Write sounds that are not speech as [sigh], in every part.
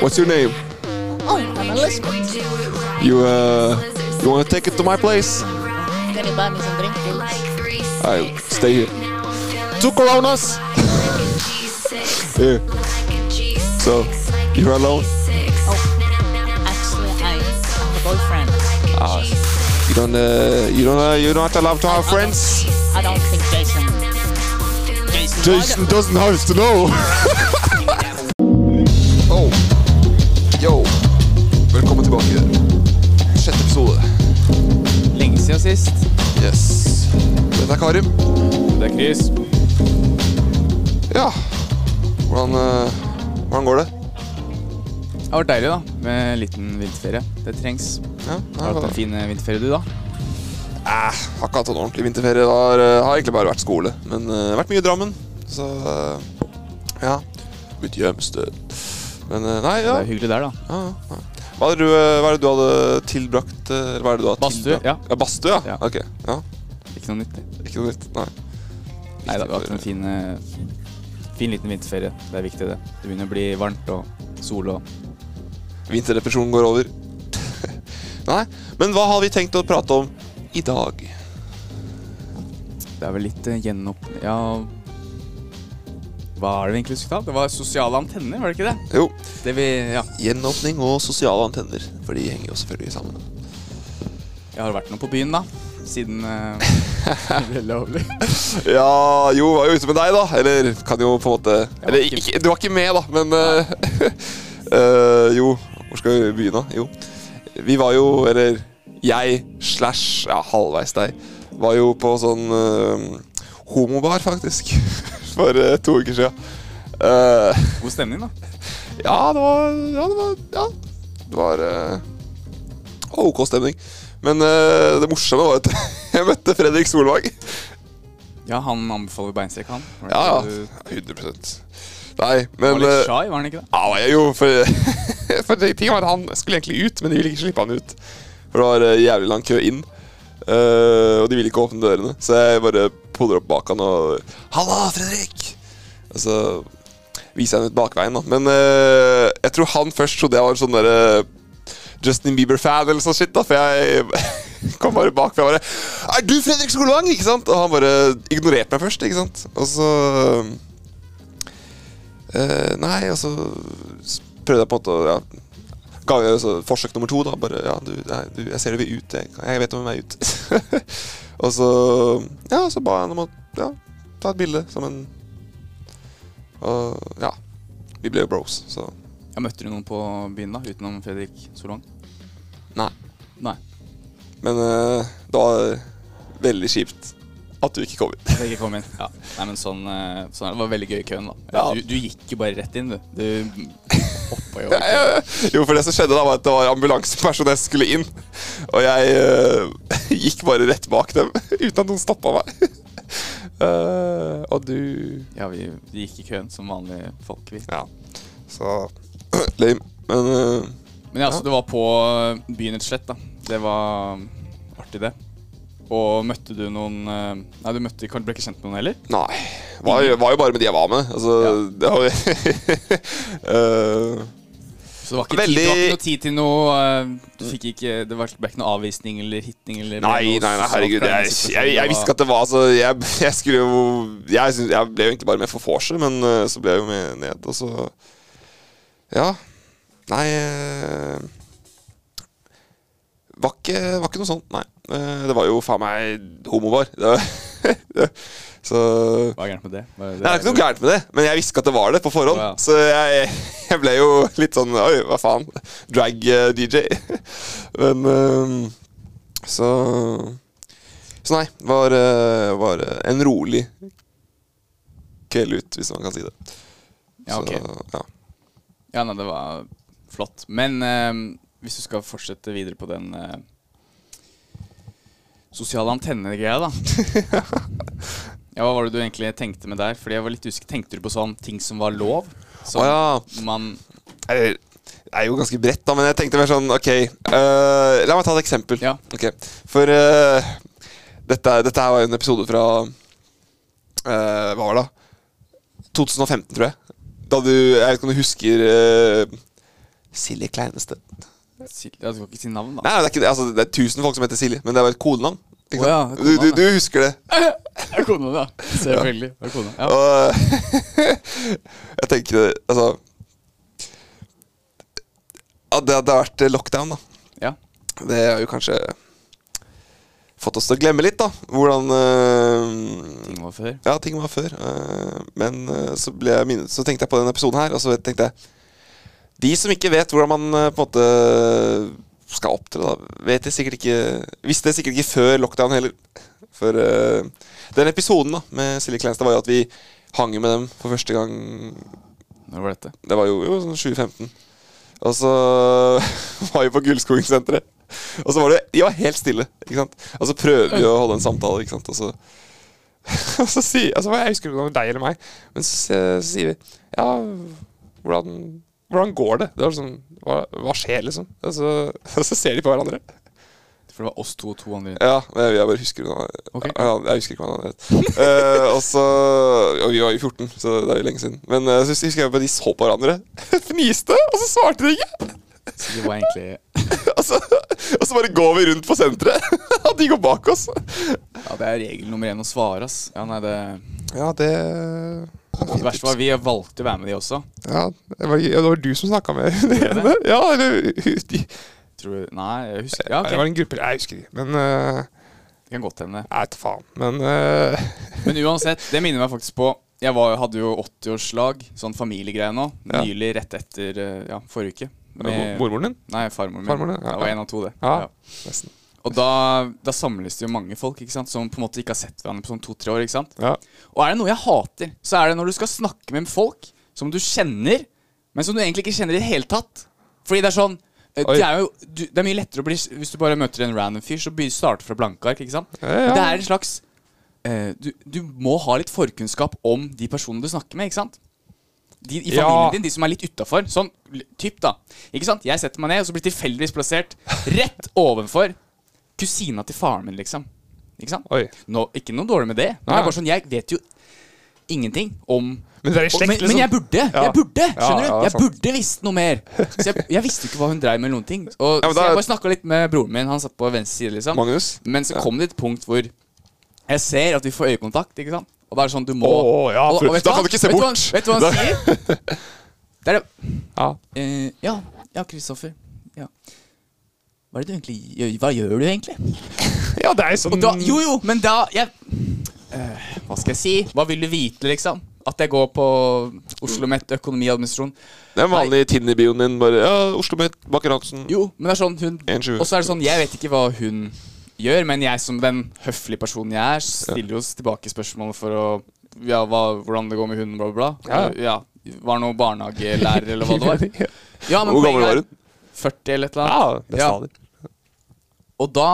What's your name? Oh, I'm Elizabeth. You uh, you wanna take it to my place? Can you buy me some drink, please? I'll stay here. Two Coronas. yeah. So you're alone. Oh, actually, I have a boyfriend. Ah, you don't uh, you don't uh, you're not allowed to have friends. I don't think Jason. Jason. Jason doesn't have to know. [laughs] sist. Yes. Dette er Karim. Det er Chris. Ja. Hvordan, uh, hvordan går det? Det har vært deilig, da. Med en liten vinterferie. Det trengs. Ja, Har du hatt en fin eh, vinterferie, du, da? Eh, har ikke hatt en ordentlig vinterferie. Det har, eh, har egentlig bare vært skole. Men uh, vært mye i Drammen. Så eh, ja. Mitt hjemsted. Men eh, nei, Det er hyggelig der, da. ja, ja. Hva, er det du, eh, hva er det du hadde tilbrakt eh, Eller hva er det du hadde Badstue, tilbrakt? ja. ja Badstue, ja. Ja. Ok. Ja. Ikke noe nytt. det. Ikke noe nytt? Nei. Nei, det har hatt en fin, eh, fin liten vinterferie. Det er viktig, det. Det begynner å bli varmt og sol og Vinterdepresjonen går over. [laughs] nei. Men hva har vi tenkt å prate om i dag? Det er vel litt uh, gjenopp... Ja Hva er det vi egentlig skulle ta? Det var sosiale antenner, var det ikke det? Jo, Det vi Ja. gjenåpning og sosiale antenner. For de henger jo selvfølgelig sammen. Jeg har vært noe på byen, da. Siden uh, [laughs] det lovlig. Ja, jo, var jo ute med deg, da. Eller kan jo på en måte Eller ikke- ikke, du var ikke med, da, men uh, [laughs] Jo, hvor skal vi begynne? Jo. Vi var jo, eller jeg slash ja, halvveis deg, var jo på sånn homobar, faktisk. [laughs] For eh, to uker siden. Uh, God stemning, da. [laughs] ja, det var Ja, det var, ja, det var uh, OK stemning. Men uh, det morsomme var at [laughs] jeg møtte Fredrik Solvang. Ja, han anbefaler beinstrekk, han. Ja, ja. du- 100% Nei, men Han Var litt shy, var han ikke det? Ja, jo For, [laughs] for ting var at han skulle egentlig ut, men de ville ikke slippe han ut. For det var jævlig lang kø inn. Eh, og de ville ikke åpne dørene. Så jeg bare puller opp bak han og 'Halla, Fredrik!' Og så viser jeg ham ut bakveien, da. Men uh, jeg tror han først trodde jeg var sånn derre Justin Bieber-fan eller sånn shit, da. For jeg [laughs] kom bare bak og jeg bare 'Er du Fredrik Solvang?' Ikke sant? Og han bare ignorerte meg først, ikke sant. Og så uh, nei, og så prøvde jeg på en måte å ja, forsøk nummer to, da. Bare ja, du, du jeg ser du vil ut. Jeg, jeg vet om jeg er ute. [laughs] og så Ja, så ba jeg ham om å ja, ta et bilde som en Og ja. Vi ble jo bros, så Ja, møtte du noen på byen, da? Utenom Fredrik Solvang? Nei. Nei. Men uh, det var veldig kjipt at du ikke kom inn. At Jeg ikke kom inn. [laughs] Ja. Nei, men sånn, eh, sånn. Det var veldig gøy i køen, da. Ja. Du, du gikk jo bare rett inn, du. Du hoppa jo. jo, for det som skjedde da, var at det var ambulansepersonell som skulle inn. Og jeg uh, [laughs] gikk bare rett bak dem [laughs] uten at noen stoppa meg. Uh, [laughs] og du Ja, vi, gikk i køen som vanlige folk, vi. Ja. Så [clears throat] lame. Men uh, Men ja, så det var på byen et slett, da. Det var artig, det. Og møtte du noen eh, Nei, du møtte, ble ikke kjent med noen heller? nei. Var, var jo bare med de jeg var med. Altså, Ja. det var jo [laughs] Eh, Så det var ikke, Veldig- tid, det var ikke noe tid til noe eh, Du fikk ikke Det ble ikke noe avvisning eller hitting eller Nei, noe nei, nei, herregud. Jeg, jeg, jeg visste ikke at det var så jeg, [laughs] jeg skulle jo jeg, jeg ble jo egentlig bare med for vorset, men så ble jeg jo med ned, og så Ja. Nei eh, var ikke, var ikke noe sånt, nei. Eh, Det var jo faen meg homobar. [laughs] Det var, så Hva er gærent med det? Hva- Det er ikke noe gærent med det, men jeg visste ikke at det var det på forhånd. Ja. Så jeg, [laughs] jeg ble jo litt sånn Oi, hva faen? Drag-DJ. [laughs] Men eh, Så Så nei. Var, eh, var eh, en rolig kveld ut, hvis man kan si det. Ja, ok. Så, ja. Ja, nei, det var flott. Men eh, hvis du skal fortsette videre på den eh, sosiale antenne-greia, da. [laughs] ja, hva var det du egentlig tenkte med der? Fordi jeg var litt usikker. Tenkte du på sånn ting som var lov? Som Å ja. man Eller, Det er jo ganske bredt, da, men jeg tenkte mer sånn Ok, eh, la meg ta et eksempel. Ja. Ok, For eh, dette, dette her var jo en episode fra eh, Hva var det? da? 2015, tror jeg. Da du Jeg vet ikke om du husker uh, Silje Kleineste. Sil ja, du kan ikke si navn, da. Nei, det er ikke det. Altså, det er tusen folk som heter Silje, men det er bare et kodenavn. Ikke Å ja, sant? det er du, du, kodenavn, du husker det. [laughs] Det er kona, da. Selvfølgelig. Det er kona. Ja. Og [laughs] jeg tenker Altså At Det hadde vært lockdown, da. ja. Det har jo kanskje fått oss til å glemme litt, da. Hvordan øh, Ting var før. Ja, ting var før. øh, men øh, så, ble jeg minnet, så tenkte jeg på denne episoden her, og så tenkte jeg De som ikke vet hvordan man øh, på en måte skal opptre, da, vet det sikkert ikke Visste det sikkert ikke før lockdown heller. For uh, den episoden da med Silje Kleinstad var jo at vi hang med dem for første gang Når var dette? Det var jo, jo sånn 2015. Og så [laughs] var vi på Gullskogen-senteret. Og så var det De var helt stille. ikke sant? Og så prøver vi å holde en samtale, ikke sant. Og så, [laughs] og så sier altså, Jeg husker ikke om det var deg eller meg, men så, så sier vi Ja, hvordan, hvordan går det? Det var sånn Hva, hva skjer, liksom? Og så, [laughs] og så ser de på hverandre. For det var oss to og to andre. Ja, jeg, jeg bare husker noe. Okay. ja, Jeg husker ikke hva han het. Eh, og så Og vi var jo 14, så det er jo lenge siden. Men eh, så husker jeg bare de så på hverandre, [laughs] fniste, og så svarte de ikke! Så det var egentlig [laughs] Og så, og så bare går vi rundt på senteret, og de går bak oss. Ja, det er regel nummer én å svare, ass. Ja, nei, det Ja, det Det verste var vi valgte å være med de også. Ja, det var, det var du som snakka med det? [laughs] Ja, eller de, Tror du Nei, jeg husker Ja, Det var en gruppe Jeg husker ikke, men uh, Det kan godt hende. Jeg vet faen. Men uh, Men [laughs] uansett, det minner meg faktisk på Jeg var, hadde jo 80-årslag, sånn familiegreie nå, Ja. nylig rett etter eh, ja, forrige uke. mor- mormoren din? Nei, farmoren min. Farmoren, ja. Det var en av to, det. Ja. Ja. Nesten. Og da, da samles det jo mange folk ikke sant? som på en måte ikke har sett hverandre på sånn to-tre år. ikke sant? Ja. Og er det noe jeg hater, så er det når du skal snakke med folk som du kjenner, men som du egentlig ikke kjenner i det hele tatt. Fordi det er sånn eh, det er, jo, du, det er mye lettere å bli Hvis du bare møter en random fyr, så starter fra blanke ark. ikke sant? Ja, ja. Det er en slags eh, du, du må ha litt forkunnskap om de personene du snakker med. ikke sant? De i familien din, de som er litt utafor. Sånn typ, da. Ikke sant? Jeg setter meg ned, og så blir tilfeldigvis plassert rett ovenfor kusina til faren min, liksom. Ikke sant? Oi. Nå, ikke noe dårlig med det. Men det er bare sånn, jeg vet jo ingenting om Men det er i slekt, men, liksom. men jeg burde! Ja. Jeg burde, Ja, skjønner ja, du? Jeg sant. burde visst noe mer. Så jeg, jeg visste jo ikke hva hun dreiv med. noen ting Og Ja, men Så da- jeg bare snakka litt med broren min. Han satt på venstre side. liksom Magnus? Men så Ja. kom det et punkt hvor jeg ser at vi får øyekontakt. Ikke sant? Og da er det sånn du må Å, ja, og, og vet da hva? kan du ikke se vet hva bort. han- Vet du hva han sier? [laughs] Det er det Ja. eh, Ja, ja, Kristoffer. Ja. Hva er det du egentlig gjør? Hva gjør du egentlig? [laughs] ja, det er jo sånn da, jo, jo, men da jeg, eh, Hva skal jeg si? Hva vil du vite, liksom? At jeg går på Oslo Met økonomiadministrasjon? Det er vanlig Tinder-bioen din. Bare ja, Oslo Met, Baker Hansen. Jo, men det er sånn hun Og så er det sånn, jeg vet ikke hva hun gjør, men jeg som den høflige personen jeg er, stiller jo tilbake spørsmål for å Ja, hva, hvordan det går med hunden, bla, bla, bla. Ja. ja. Var det noe barnehagelærer, eller hva det var? [laughs] Ja, men Hvor gammel var hun? 40 eller et eller Ja, annet. Ja, alder. Og da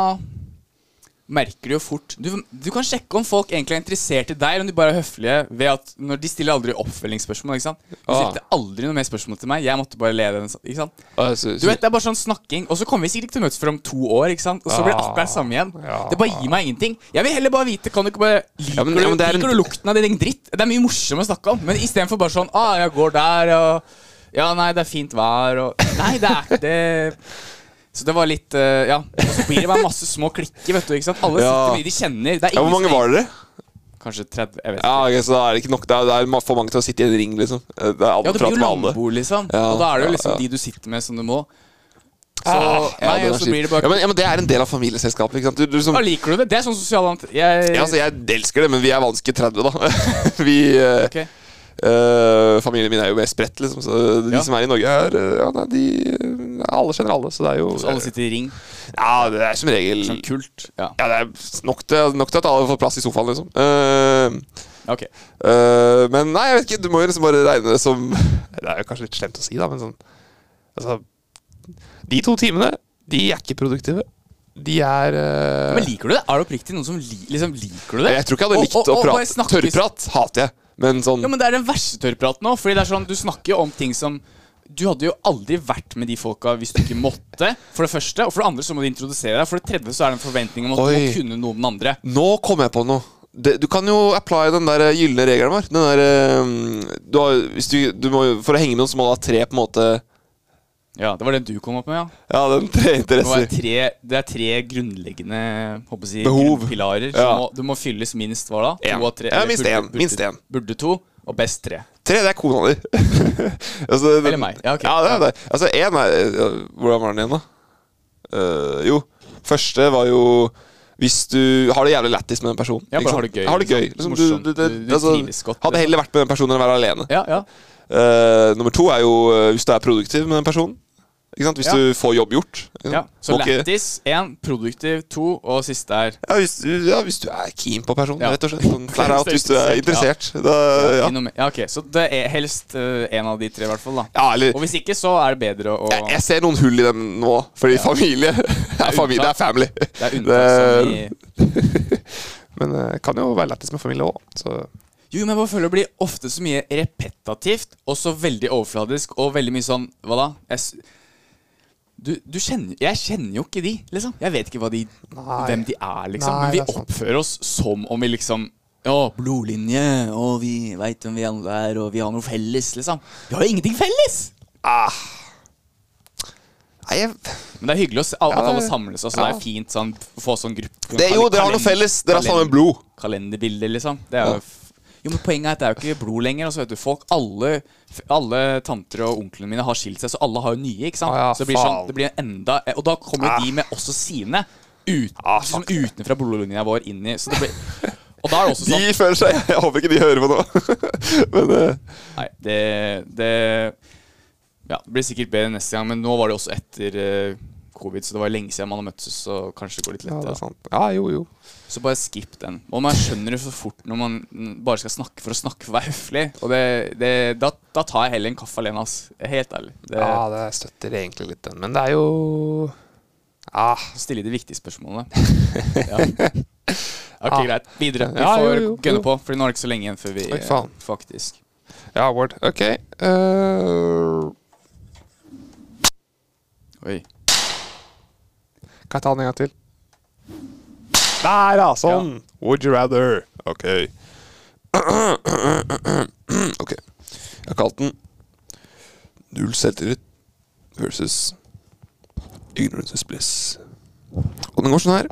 merker du jo fort du, du kan sjekke om folk egentlig er interessert i deg, eller om de bare er høflige ved at når de stiller aldri oppfølgingsspørsmål. ikke sant? De Ah. stilte aldri noe mer spørsmål til meg. Jeg måtte bare le den. ikke sant? Du vet, Det er bare sånn snakking, og så kommer vi sikkert ikke til å møtes før om to år. ikke sant? Og så blir det Ah. akkurat det samme igjen. Det bare gir meg ingenting. Jeg vil heller bare vite Kan du ikke bare Liker, Ja, men- ja, men du, er en- liker du lukten av din egen dritt? Det er mye morsommere å snakke om. Men istedenfor bare sånn ah, 'Jeg går der', og 'Ja, nei, det er fint vær', og Nei, det er ikke det. Så det var litt uh, Ja. Og så blir det bare masse små klikker, vet du. ikke sant? Alle Ja. sitter med de de kjenner. Det er ja, Hvor mange var dere? Kanskje 30. Jeg vet ikke. Ja, okay, Så da er det ikke nok Det er, det er for mange til å sitte i en ring, liksom. Det er alle Ja, det blir jo landbord, liksom. Ja, og da er det jo liksom ja. de du sitter med, som du må. Så Ah, ja, Nei, og så blir det bare ja, men, ja, men det er en del av familieselskapet. ikke sant? Du, du, som, Ja, liker du det? Det er sånn sosial. Jeg, ja, altså, jeg elsker det, men vi er vanskelig 30, da. [laughs] vi eh, Ok. Eh, Familien min er jo mer spredt, liksom. Så de Ja. som er i Norge, er eh, Ja, nei, de Alle kjenner alle, så det er jo Så alle sitter i ring. Ja, det er som regel Sånn kult. Ja, Ja, det er nok til, nok til at alle får plass i sofaen, liksom. Uh, okay. uh, men nei, jeg vet ikke. Du må jo liksom bare regne det som [laughs] Det er jo kanskje litt slemt å si, da, men sånn Altså De to timene, de er ikke produktive. De er Men liker du det? Er det oppriktig noen som li liksom, liker du det? Jeg tror ikke jeg hadde likt å prate. Tørrprat hater jeg. Men sånn Ja, men Det er den verste tørrpraten nå. Fordi det er sånn, Du snakker jo om ting som Du hadde jo aldri vært med de folka hvis du ikke måtte. For det første Og for det andre så må du introdusere deg. For det tredje så er det en forventning om at du må kunne noe om den andre. Nå kom jeg på noe. Det, du kan jo apply den der eh, gylne regelen vår. Den der, um, du har, hvis du, du må, for å henge med noen så må du ha tre på en måte Ja, Det var den du kom opp med, ja. Ja, den tre Det, var tre, det er tre grunnleggende håper jeg, Behov. pilarer. Ja. Må, du må fylles minst hva da? En. To av tre? Ja, minst en, minst en. Burde to, og best tre. Tre, det er kona di. [laughs] altså, Eller meg. Ja, ok. Ja, det er det. Altså, én er Hvordan var den igjen, da? Uh, jo, første var jo hvis du har det jævlig lættis med den personen. Ja, bare har det gøy, Har det gøy. liksom. Liksom, du, Du- du altså, godt, hadde liksom. heller vært med den personen enn å være alene. Ja, ja. Uh, nummer to er jo uh, hvis du er produktiv med den personen. Hvis Ja. du får jobb gjort. ja. Så okay. lættis én, produktiv to, og siste er ja, hvis, du- ja, hvis du er keen på personen, rett og slett. Sånn, flat out, hvis du er interessert. Da, ja. ok. Så det er helst uh, en av de tre, i hvert fall. da ja, eller Og hvis ikke, så er det bedre å jeg, jeg ser noen hull i dem nå, fordi familie [laughs] er familie, det er family. Det er unntak som i [laughs] Men det kan jo være lættis med familie òg, så Jo, men jeg føler det blir ofte så mye repetativt, og så veldig overfladisk, og veldig mye sånn Hva da? Jeg, du, du kjenner Jeg kjenner jo ikke de, liksom. Jeg vet ikke de, hvem de er, liksom. Nei, men vi er oppfører oss som om vi liksom ja, blodlinje, og vi veit hvem vi alle er, og vi har noe felles, liksom. Vi har jo ingenting felles! ah. Nei, jeg, Men det er hyggelig å se, at Ja, alle samles. Altså, ja. Det er fint sånn, få sånn gruppe det, jo, dere har noe felles. Dere har samme blod. kalenderbilder, liksom. Det er jo jo, men Poenget er at det er jo ikke blod lenger. Altså, vet du, folk, alle, alle tanter og onklene mine har skilt seg, så alle har jo nye. ikke sant? Ah, ja, så det blir, sånn, det blir enda Og da kommer Ah. de med også sine ut, Ah, liksom, utenfra blodlinja vår inn i så det blir, Og da er det også De sånn føler seg Jeg håper ikke de hører på nå. [laughs] Men uh. Nei, det, det Ja, det blir sikkert bedre neste gang, men nå var det også etter eh, covid, så det var lenge siden man har møttes, så kanskje det går litt ja, det er sant. Ja, jo, jo. Så bare skip den. Og man skjønner det så fort når man bare skal snakke for å snakke for å være høflig. Og det, det, da, da tar jeg heller en kaffe alene, ass. Helt ærlig. Det, Ja, det støtter egentlig litt den, men det er jo ja. Stille de viktige spørsmålene. [laughs] Ja. Ok, Ah. greit. Videre. Vi Ja, får gønne på, for nå er det ikke så lenge igjen før vi Oi, eh, faktisk ja, Ward. OK. Uh... Oi. Kan jeg ta den en gang til? Der, ja! Sånn. Would you rather? OK. OK. Jeg har kalt den Null selvtillit versus ignorance is bliss. Og den går sånn her.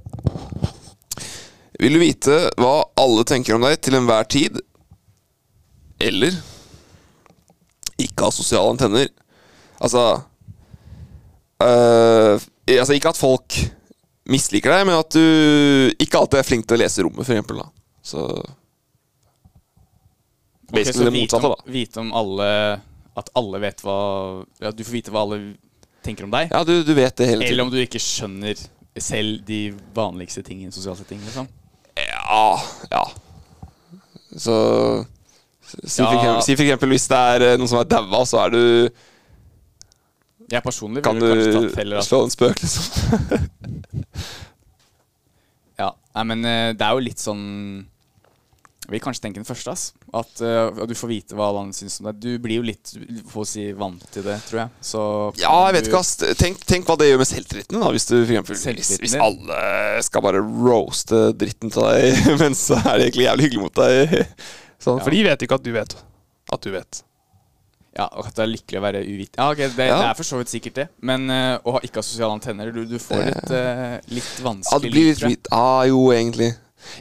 Vil du vite hva alle tenker om deg til enhver tid? Eller ikke ha sosiale antenner? Altså øh, Altså ikke at folk misliker deg, men at du ikke alltid er flink til å lese rommet, for eksempel. Da. Så Basically så det motsatte, om, da. Vite om alle At alle vet hva ja, Du får vite hva alle tenker om deg. Ja, du, du vet det hele tiden. Eller om du ikke skjønner selv de vanligste tingene i sosiale sosial. Liksom. Ja, ja. Så Si for, Ja. eksempel, si for eksempel hvis det er eh, noen som er daua, så er du Jeg personlig Kan ville kanskje du feller. at slå en spøk, liksom? [laughs] Ja, nei, men eh, det er jo litt sånn Jeg vil kanskje tenke den første, ass. At, eh, du får vite hva alle andre syns om deg. Du blir jo litt får si, vant til det, tror jeg. Så Ja, jeg vet du- ikke, ass. Tenk, tenk hva det gjør med selvtilliten. da Hvis du for eksempel, hvis, Selvtilliten hvis din? alle skal bare roaste dritten til deg, [laughs] men så er de egentlig jævlig hyggelig mot deg. [laughs] Sånn, Ja. For de vet ikke at du vet at du vet. Ja, og at det er lykkelig å være uvitende. Ja, ok, det, Ja. det er for så vidt sikkert det. Men uh, å ha- ikke ha sosiale antenner Du, du får litt, uh, litt Ja, det blir litt tror Ah, jo, egentlig.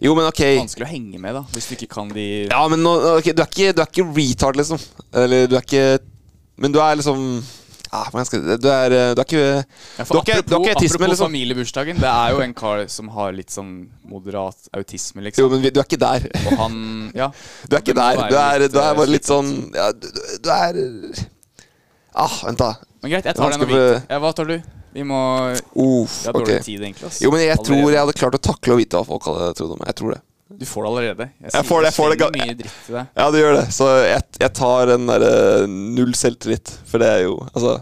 Jo, men ok. Vanskelig å henge med, da. Hvis du ikke kan de Ja, men nå, ok, du, er ikke, du er ikke retard, liksom. Eller du er ikke Men du er liksom ah, men skal Du er, eh, du er ikke Ja, Du autisme, apropos liksom? familiebursdagen, det er jo en kar som har litt sånn moderat autisme, Jo, liksom. men vi- du er ikke der. Og han Ja. [laughs] Du er ikke der. Du er, litt, du er eh, bare litt sånn ja, du, du- er Ah, vent, da. Men greit, jeg tar den. Ja, hva tar du? Vi må Uff, Vi har dårlig dårlig tid, egentlig. ass. Jo, men jeg tror jeg hadde klart å takle å vite hva folk hadde trodd om meg. Jeg tror det. Du får det allerede. Jeg får det, jeg får det mye dritt til deg. Ja, du gjør det. Så jeg, jeg tar den derre null selvtillit, for det er jo Altså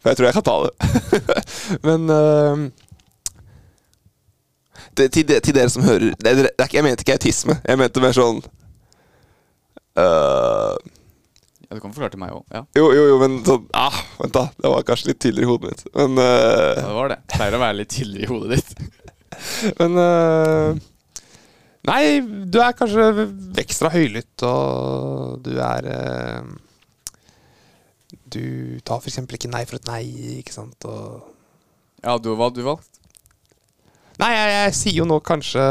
For jeg tror jeg kan ta det. [laughs] men uh, det, til, de, til dere som hører det, det Jeg mente ikke autisme. Jeg mente mer sånn uh, Ja, Du kan forklare til meg òg. Ja. Jo, jo, jo, men sånn ah, Vent, da. Det var kanskje litt tydeligere i hodet mitt. Men uh, ja, det var det. Pleier å være litt tydeligere i hodet ditt. [laughs] Men øh, Nei, du er kanskje ekstra høylytt, og du er øh, Du tar eksempel ikke nei for et nei, ikke sant, og Ja, du, hva du valgt? Nei, jeg, jeg sier jo nå kanskje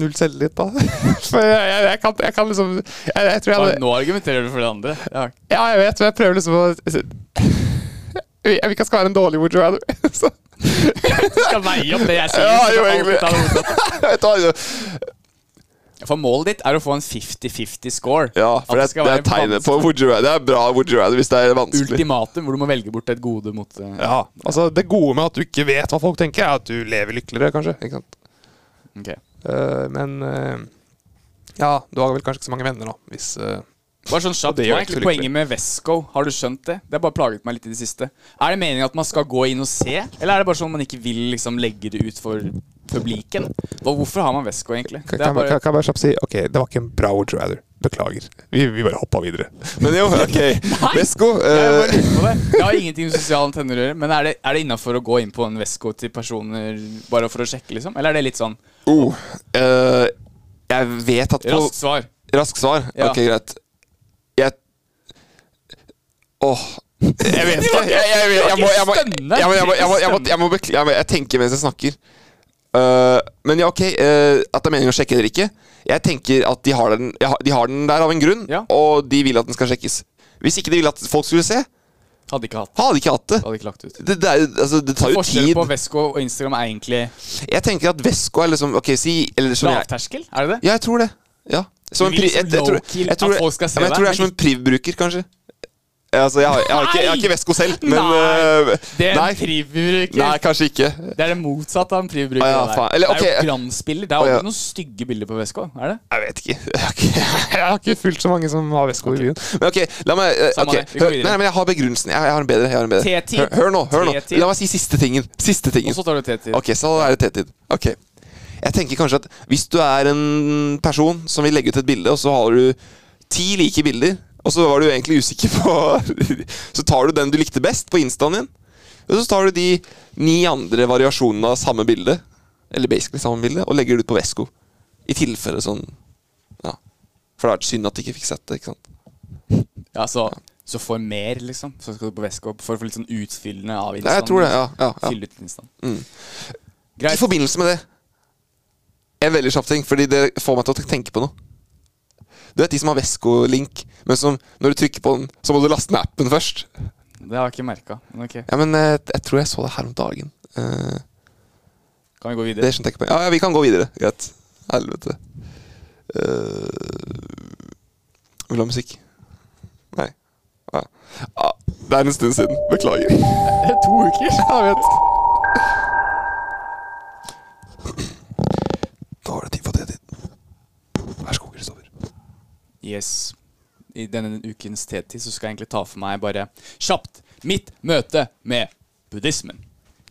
null selvtillit, da. [laughs] For jeg, jeg, jeg, kan, kan liksom jeg, tror jeg nå argumenterer du for det andre. Ja. Ja, jeg vet, men jeg prøver liksom å Jeg vil ikke skal være en dårlig. [laughs] Så, [laughs] Skal veie opp det jeg sier. Ja, jo, egentlig. For målet ditt er å få en 50-50 score. Ja, for det, det, det er tegnet på would you rather. Det er bra would you rather hvis det er vanskelig. Ultimatum, hvor du må velge bort et gode mot uh, Ja, altså Det gode med at du ikke vet hva folk tenker, er at du lever lykkeligere, kanskje. Ikke sant? ok. Uh, men uh, Ja, du har vel kanskje ikke så mange venner, da, hvis Bare sånn kjapt, Det Hva er egentlig poenget med Vesco? Har du skjønt det? Det har bare plaget meg litt i det siste. Er det meningen at man skal gå inn og se, eller er det bare sånn at man ikke vil liksom legge det ut for publiken. Hvorfor har man Vesco egentlig? Kan, kan, bare... kan, jeg bare si ok, det var ikke en bra Would Rather. Beklager. Vi, vi bare hoppa videre. Men jo, ok. [laughs] Westco. Jeg, eh, jeg, har ingenting med sosiale antenner å gjøre, men er det, er det innafor å gå inn på en Vesco til personer bare for å sjekke, liksom? Eller er det litt sånn oh, uh, Jeg vet at på Raskt svar. Rask svar? Ja. Ok, greit. Jeg Åh. Oh. Jeg vet det! Jeg, må, jeg, må, jeg, jeg tenker mens jeg snakker. Eh, men ja, ok. Uh, at det er meningen å sjekke eller ikke. Jeg tenker at de har den, de har den der av en grunn, Ja. og de vil at den skal sjekkes. Hvis ikke de vil at folk skulle se, Hadde ikke hatt. hadde ikke hatt det. Hadde ikke lagt ut. Det, det, er, altså, det tar jo tid. på Vesco og Instagram er egentlig Jeg tenker at Vesko er liksom Ok, si eller som lavterskel? Er det det? Ja, jeg tror det. Ja. Som en pri, liksom jeg, jeg, tror, jeg tror det er som en Priv-bruker, kanskje. Altså, jeg har, jeg, har ikke, jeg har ikke Vesko selv, men Nei, øh, Det er nei, en Priv-bruker. nei, kanskje ikke. Det er det motsatte av en Priv-bruker. Å ja. Eller, Det er jo glansbilder. Det er Å ja. noen stygge bilder på Vesco. Er det? Jeg vet ikke. Jeg har ikke, [laughs] jeg har ikke fulgt så mange som har Vesko i byen. Men ok, la meg Samme ok, det, vi går hør. Nei, men jeg har begrunnelsen. Jeg, har en bedre. Har en bedre. Hør, hør nå. hør nå La meg si siste tingen. Siste tingen. Og så tar du T-tid. Ok, så er det T-tid. Ok. Jeg tenker kanskje at hvis du er en person som vil legge ut et bilde, og så har du ti like bilder, og så var du egentlig usikker på [laughs] Så tar du den du likte best på instaen din, og så tar du de ni andre variasjonene av samme bilde, eller basically samme bilde, og legger det ut på Vesko. I tilfelle sånn Ja. For det er synd at de ikke fikk sett det, ikke sant. [laughs] Ja, så, så for mer, liksom. Så skal du på Vesco for å få litt sånn utfyllende av Nei, Ja, jeg tror det. Ja, ja, ja. Fylle ut Instaen. Mm. I forbindelse med det En veldig kjapp ting, fordi det får meg til å tenke på noe. Du vet de som har Vesco-link, men som når du trykker på den, så må du laste ned appen først. Det har jeg ikke merka. Men ok, Ja, men jeg, jeg tror jeg så det her om dagen. Uh, kan vi gå det videre? skjønte jeg ikke på. Ja, ja, vi kan gå videre. Greit. Helvete. Uh, vil du ha musikk? Nei. Ja. Ah, det er en stund siden. Beklager. [laughs] To uker? Jeg vet. Da var det tid for T-tid. Vær så god, Kristoffer. Yes. I denne ukens T-tid så skal jeg egentlig ta for meg bare kjapt mitt møte med buddhismen.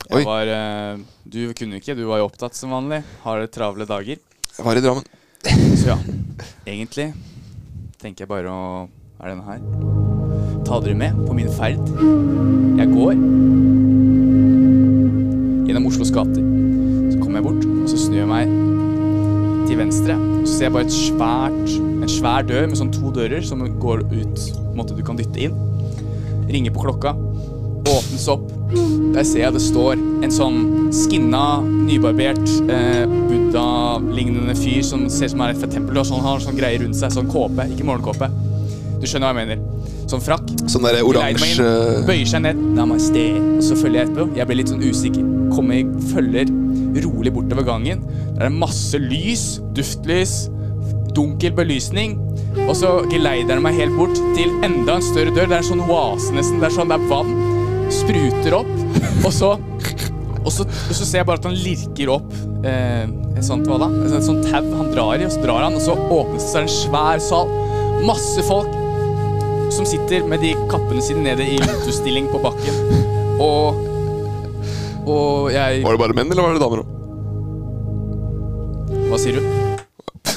Oi. Jeg var, eh, du kunne ikke, du var jo opptatt som vanlig. Har travle dager. Jeg var i Drammen. Så ja, egentlig tenker jeg bare å Er denne her? Ta dere med på min ferd. Jeg går gjennom Oslos gater. Så kommer jeg bort, og så snur jeg meg til venstre. Og så ser jeg bare et svært, en svær dør med sånn to dører som går ut. På en måte du kan dytte inn. Ringer på klokka. Åpnes opp. Der ser jeg det står en sånn skinna, nybarbert eh, Buddha-lignende fyr som ser ut som er fra tempelet. Og sånn, har sånn greier rundt seg. Sånn kåpe, ikke morgenkåpe. Du skjønner hva jeg mener. Sånn frakk. Sånn der oransje Bøyer seg ned. Namaste. Og så følger jeg etterpå. Jeg blir litt sånn usikker. Kommer, følger rolig bortover gangen. Der er det masse lys. Duftlys. Dunkel belysning. Og så geleider han meg helt bort til enda en større dør. Det er en sånn oase nesten. Det er sånn det er vann. Spruter opp. Og så og så, og så ser jeg bare at han lirker opp eh, et sånt, hva da? Et sånt, tau han drar i, og så drar han, og så åpnes det, så er en svær sal. Masse folk som sitter med de kappene sine nede i lotusstilling på bakken. Og Og jeg Var det bare menn, eller var det damer òg? Hva sier du?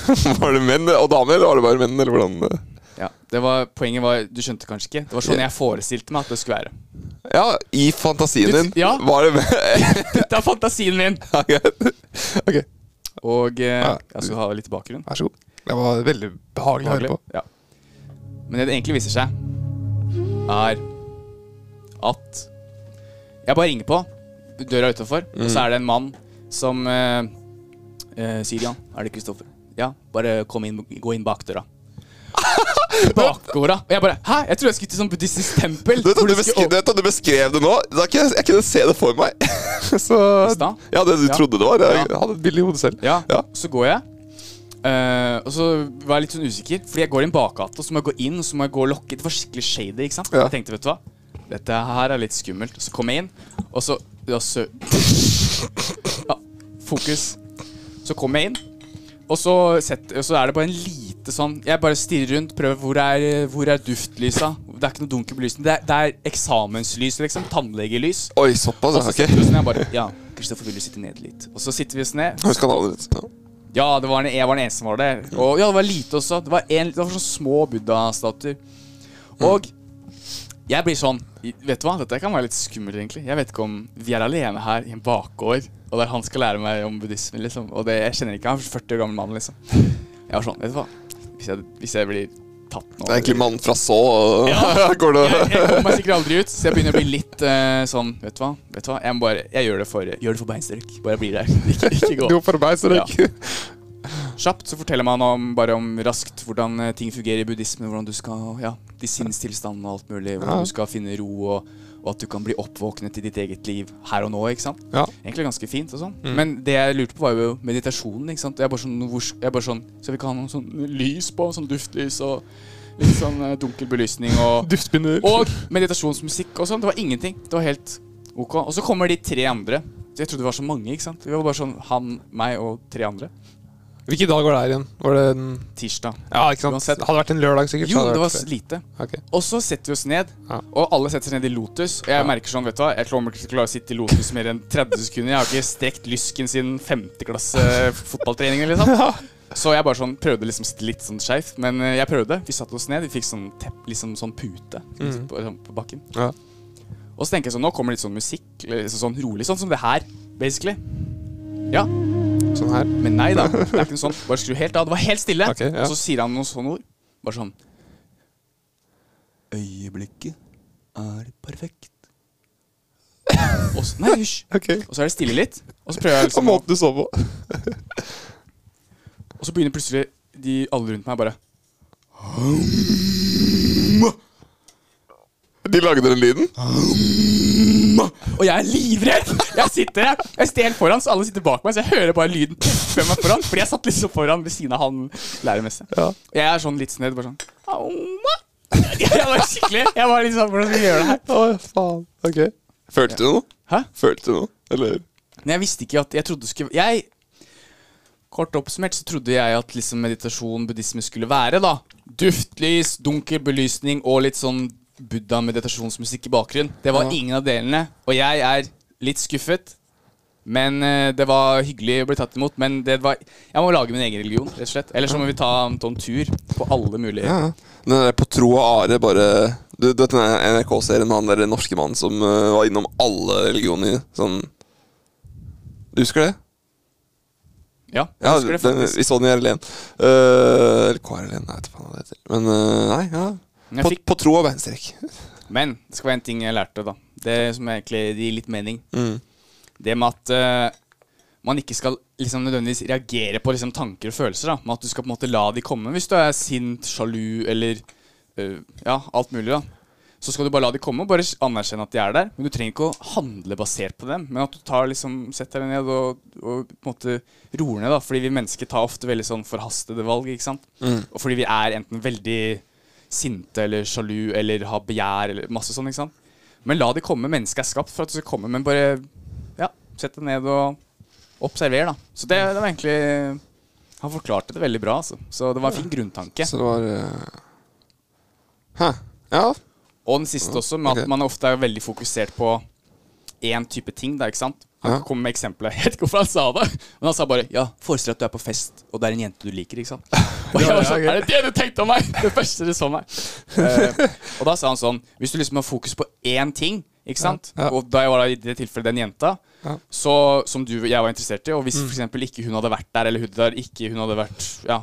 [laughs] var det menn og damer, eller var det bare menn, eller hvordan? Ja, det var, Poenget var Du skjønte kanskje ikke? Det var sånn jeg forestilte meg at det skulle være. Ja, i fantasien din ja. var det menn. [laughs] Det er fantasien min! Ok, Og eh, Ja, jeg skal ha litt bakgrunn. vær så god. Det var veldig behagelig å høre på. Ja. Men det det egentlig viser seg, er at jeg bare ringer på døra utafor, og så er det en mann som eh, eh, sier ja. Er det Kristoffer? Ja, bare kom inn, gå inn bak døra. [laughs] Bakgårda. Og jeg bare Hæ? Jeg trodde jeg skulle til sånn buddhistisk tempel. Du vet, du, det du vet du beskrev det nå? Da kunne jeg, jeg kunne se det for meg. [laughs] Så? Ja, det du Ja. trodde det var. Jeg Ja. hadde et bilde i hodet selv. Ja, Ja. så går jeg. Uh, og så var jeg litt sånn usikker, fordi jeg går inn bakgate, og så må jeg gå inn og så må jeg gå og lokke. Det var skikkelig shady. ikke sant? Ja. Jeg tenkte, vet du hva, dette her er litt skummelt. Og så kom jeg inn, og så [laughs] ja, så Fokus. Så kom jeg inn, og så, setter, og så er det bare en lite sånn Jeg bare stirrer rundt, prøver hvor er, hvor er duftlysa. Det er ikke noe dunkel belysning. Det er, det er eksamenslys, liksom. Tannlegelys. Oi, såpass, Og så Ok. setter vi oss ned og bare Ja, [laughs] Kristoffer, vil du sitte ned litt? Og så sitter vi oss ned. Husk han allerede. Ja. Ja, det var en, jeg var den eneste som var der. Og ja, det var lite også. Det var, en, det var sånne små buddha-statuer. Og jeg blir sånn Vet du hva, dette kan være litt skummelt, egentlig. Jeg vet ikke om vi er alene her i en bakgård, og der han skal lære meg om buddhisme, liksom. Og det, jeg kjenner ikke han er 40 år gammel mann, liksom. Jeg var sånn, vet du hva. Hvis jeg, hvis jeg blir tatt nå Det er egentlig mannen fra så. og- Ja. [laughs] Går det jeg, jeg kommer meg sikkert aldri ut, så jeg begynner å bli litt uh, sånn Vet du hva? Vet du hva? Jeg, må bare, jeg gjør det for, gjør det for beinstørk. Bare bli der. Ikke, ikke gå. [laughs] Gå for meg, Ja. Ikke Kjapt så forteller man om, bare om raskt hvordan eh, ting fungerer i buddhismen. Hvordan du skal, ja, de sinnstilstandene og alt mulig. Hvordan Ja. du skal finne ro, og, og at du kan bli oppvåknet i ditt eget liv her og nå. ikke sant? Ja. Egentlig ganske fint. og sånn Men det jeg lurte på, var jo meditasjonen. ikke sant? Jeg er bare sånn, hvor, jeg bare sånn Så vi kan ha noe sånn lys på, sånn duftlys og litt sånn eh, dunkel belysning og [laughs] Duftbinder. og meditasjonsmusikk og sånn. Det var ingenting. Det var helt ok. Og så kommer de tre andre. Jeg trodde det var så mange. ikke sant? Vi var bare sånn han, meg og tre andre. Hvilken dag var det her igjen? Var det en Tirsdag. Ja, ikke sant? Uansett. Det hadde vært en lørdag, sikkert. Jo, det var vært lite. Okay. Og så setter vi oss ned, Ja. og alle setter seg ned i Lotus. Og jeg merker sånn, vet du hva, jeg klarer ikke å sitte i Lotus mer enn 30 sekunder. Jeg har ikke strekt lysken siden femteklasse fotballtrening. Liksom. [laughs] Så jeg bare sånn prøvde liksom litt sånn skeivt. Men eh, jeg prøvde. Vi satte oss ned. Vi fikk sånn, tepp, liksom sånn pute Mm. på, sånn på bakken. Ja. Og så tenker jeg sånn, nå kommer litt sånn musikk, eller liksom sånn rolig, sånn som det her, basically. Ja, Sånn her. men nei da. Det er ikke noe [laughs] sånt. Bare skru helt av. Det var helt stille. Okay, ja. Og så sier han noen sånne ord. Bare sånn Øyeblikket er perfekt. Og så, nei, hysj. [laughs] Okay. Og så er det stille litt. Og så prøver jeg liksom måten du så på. Og så begynner plutselig de alle rundt meg bare De lagde den lyden? Og jeg er livredd! Jeg sitter jeg stjeler foran, så alle sitter bak meg, så jeg hører bare lyden puffe meg foran. Fordi jeg satt liksom foran ved siden av han lærermessig. Ja. Jeg er sånn litt snedd, bare sånn Jeg var skikkelig Jeg var litt sånn Hvordan skal vi gjøre det her? Å, faen. Ok. Følte du noe? Hæ? Følte du noe? Eller? Men jeg visste ikke at Jeg trodde det skulle Jeg Kort oppsummert så trodde jeg at liksom meditasjon, buddhisme skulle være da Duftlys, dunkel belysning og litt sånn buddha-meditasjonsmusikk i bakgrunnen. Det var Ja. ingen av delene. Og jeg er litt skuffet. Men eh, det var hyggelig å bli tatt imot. Men det var Jeg må lage min egen religion, rett og slett. Eller så må vi ta en sånn tur på alle mulige Ja. Den der på tro og are bare Du du vet den NRK-serien med han der norske mannen som uh, var innom alle religioner? Sånn Du husker det? Ja, jeg Ja, husker det den, faktisk. vi så den i RLN. Uh, eller KRLN, jeg vet ikke hva det heter. Men uh, nei, ja. På, fikk, på tro og beinstrekk. men det skal være en ting jeg lærte, da. Det som egentlig gir litt mening. Mm. Det med at uh, man ikke skal liksom nødvendigvis reagere på liksom, tanker og følelser. da Men at du skal på en måte la de komme hvis du er sint, sjalu eller uh, Ja, alt mulig. da Så skal du bare la de komme og bare anerkjenne at de er der. Men du trenger ikke å handle basert på dem. Men at du tar liksom setter deg ned og, og på en måte roer ned. da Fordi vi mennesker tar ofte veldig sånn forhastede valg. ikke sant Mm. Og fordi vi er enten veldig sinte eller sjalu eller har begjær eller masse sånn. ikke sant Men la det komme. Mennesket er skapt for at det skal komme. Men bare ja, sett deg ned og observer, da. Så det, det var egentlig Han forklarte det veldig bra, altså. Så det var en fin grunntanke. Så det var eh, Hæ. Ja. Og den siste også, med at okay. man ofte er veldig fokusert på én type ting. Da, ikke sant? Han Ja. kom med eksempler. [laughs] Jeg vet ikke hvorfor han sa det, men han sa bare Ja, forestill at du er på fest, og det er en jente du liker. ikke sant? [laughs] Og jeg var sånn, Er det det du tenkte om meg? Det første du så meg. Uh, [laughs] og da sa han sånn Hvis du liksom har fokus på én ting, ikke sant? Og da jeg var i det tilfellet den jenta, Ja. Så, som du, jeg var interessert i. Og hvis for eksempel ikke hun hadde vært der, eller hun der ikke hun hadde vært Ja,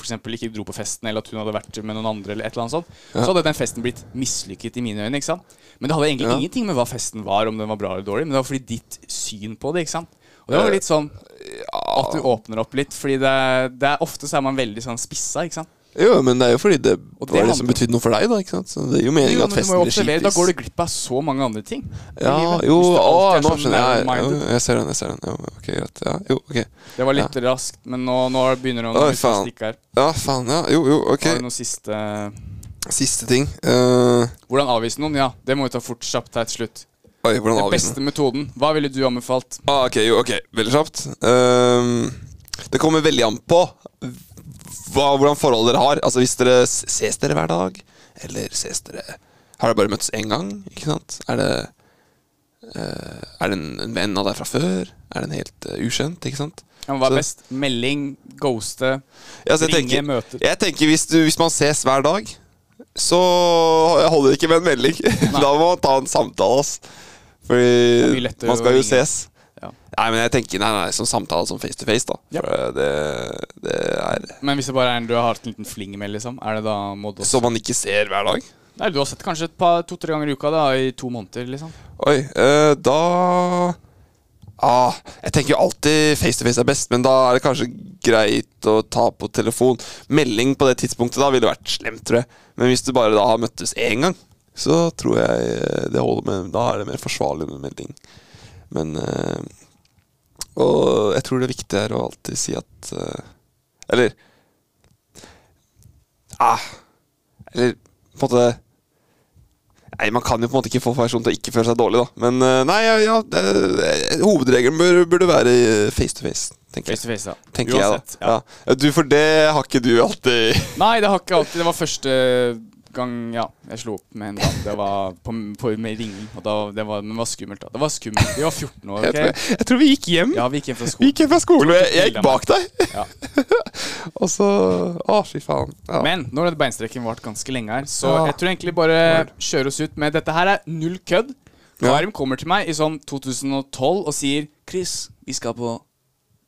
eksempel ikke dro på festen, eller at hun hadde vært med noen andre, eller et eller annet sånt, så hadde den festen blitt mislykket i mine øyne. ikke sant? Men det hadde egentlig Ja. ingenting med hva festen var, om den var bra eller dårlig, men det var fordi ditt syn på det, ikke sant? Og det var litt sånn at du åpner opp litt, fordi det, det er ofte så er man veldig sånn spissa, ikke sant? Jo, men det er jo fordi det det var det som betydde noe for deg, da. ikke sant? Så det er jo meningen Jo, at festen blir observere, Da går du glipp av så mange andre ting. Ja, jo, å, nå sånn skjønner jeg. Jo, jeg ser den, jeg ser den. Jo, ok, greit. Ja, jo, ok. Det var litt raskt, men nå, nå begynner det å stikke her. Ja, faen, ja. Jo, jo, ok. Har du noen siste Siste ting. Uh... Hvordan avvise noen? Ja, det må vi ta fort kjapt her til slutt. oi, hvordan Den beste beste metoden. Hva ville du anbefalt? Ah, ok, jo, ok, veldig kjapt. Uh... det kommer veldig an på hva, hvordan forhold dere har. Altså Hvis dere ses dere hver dag, eller ses dere Har dere bare møttes én gang? Ikke sant? Er det Uh, Er det en, en venn av deg fra før? Er det en helt uh, ukjent? Ikke sant? Ja, hva er best? Melding? Ghoste? Ja, Ringe, tenker, møter. jeg tenker hvis, du, hvis man ses hver dag, så holder det ikke med en melding. [laughs] da må man ta en samtale. ass. Fordi man skal jo ses. Nei, men jeg tenker nei, nei, som samtale som face to face, da. Ja. For det, det er Men hvis det bare er en du har hatt en liten fling med, liksom, er det da må du Som man ikke ser hver dag. Nei, du har sett kanskje et par to-tre ganger i uka da, i to måneder, liksom. Oi, øh, da ah, Jeg tenker jo alltid face to face er best, men da er det kanskje greit å ta på telefon. Melding på det tidspunktet da ville vært slemt, tror jeg. Men hvis du bare da har møttes én gang, så tror jeg eh, det holder med Da er det mer forsvarlig med melding. Men eh, Og jeg tror det viktige er å alltid si at eh, Eller ah, Eller på en måte Nei, Man kan jo på en måte ikke få personen til å ikke føle seg dårlig, da. Men eh, nei, ja, ja eh, hovedregelen bør, burde være face to face, tenker Face to face, ja. Tenker Uansett. jeg da. Ja. Ja, Du, for det har ikke du alltid Nei, det har ikke alltid Det var første gang ja, jeg slo opp med en dame. Det var på, på, med ringen. Og da, det, var, men det var skummelt. da Det var skummelt. Vi var 14 år. jeg, tror, jeg tror vi gikk hjem. Ja, vi gikk hjem fra Vi skolen. gikk hjem fra skolen, og jeg, jeg gikk bak deg. Ja. [laughs] Og så Å, fy faen. Ja. Men nå har den beinstrekken vart ganske lenge her, så Ja. jeg tror egentlig bare kjøre oss ut med Dette her er null kødd. Karim kommer til meg i sånn 2012 og sier Chris, vi skal på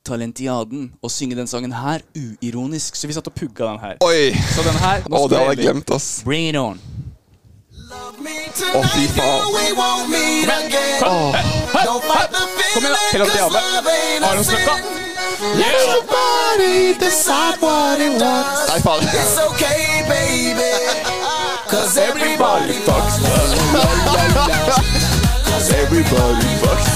Talentiaden og synge den sangen her uironisk. Så vi satt og pugga den her. Oi! Så den her nå oh, det hadde jeg glemt, ass. Bring it on. Å, fy faen. Kom igjen, Kom igjen, da. it Aronsløkka. Nei, faen. It's okay, baby. Cause everybody fucks. Cause Everybody fucks. [laughs]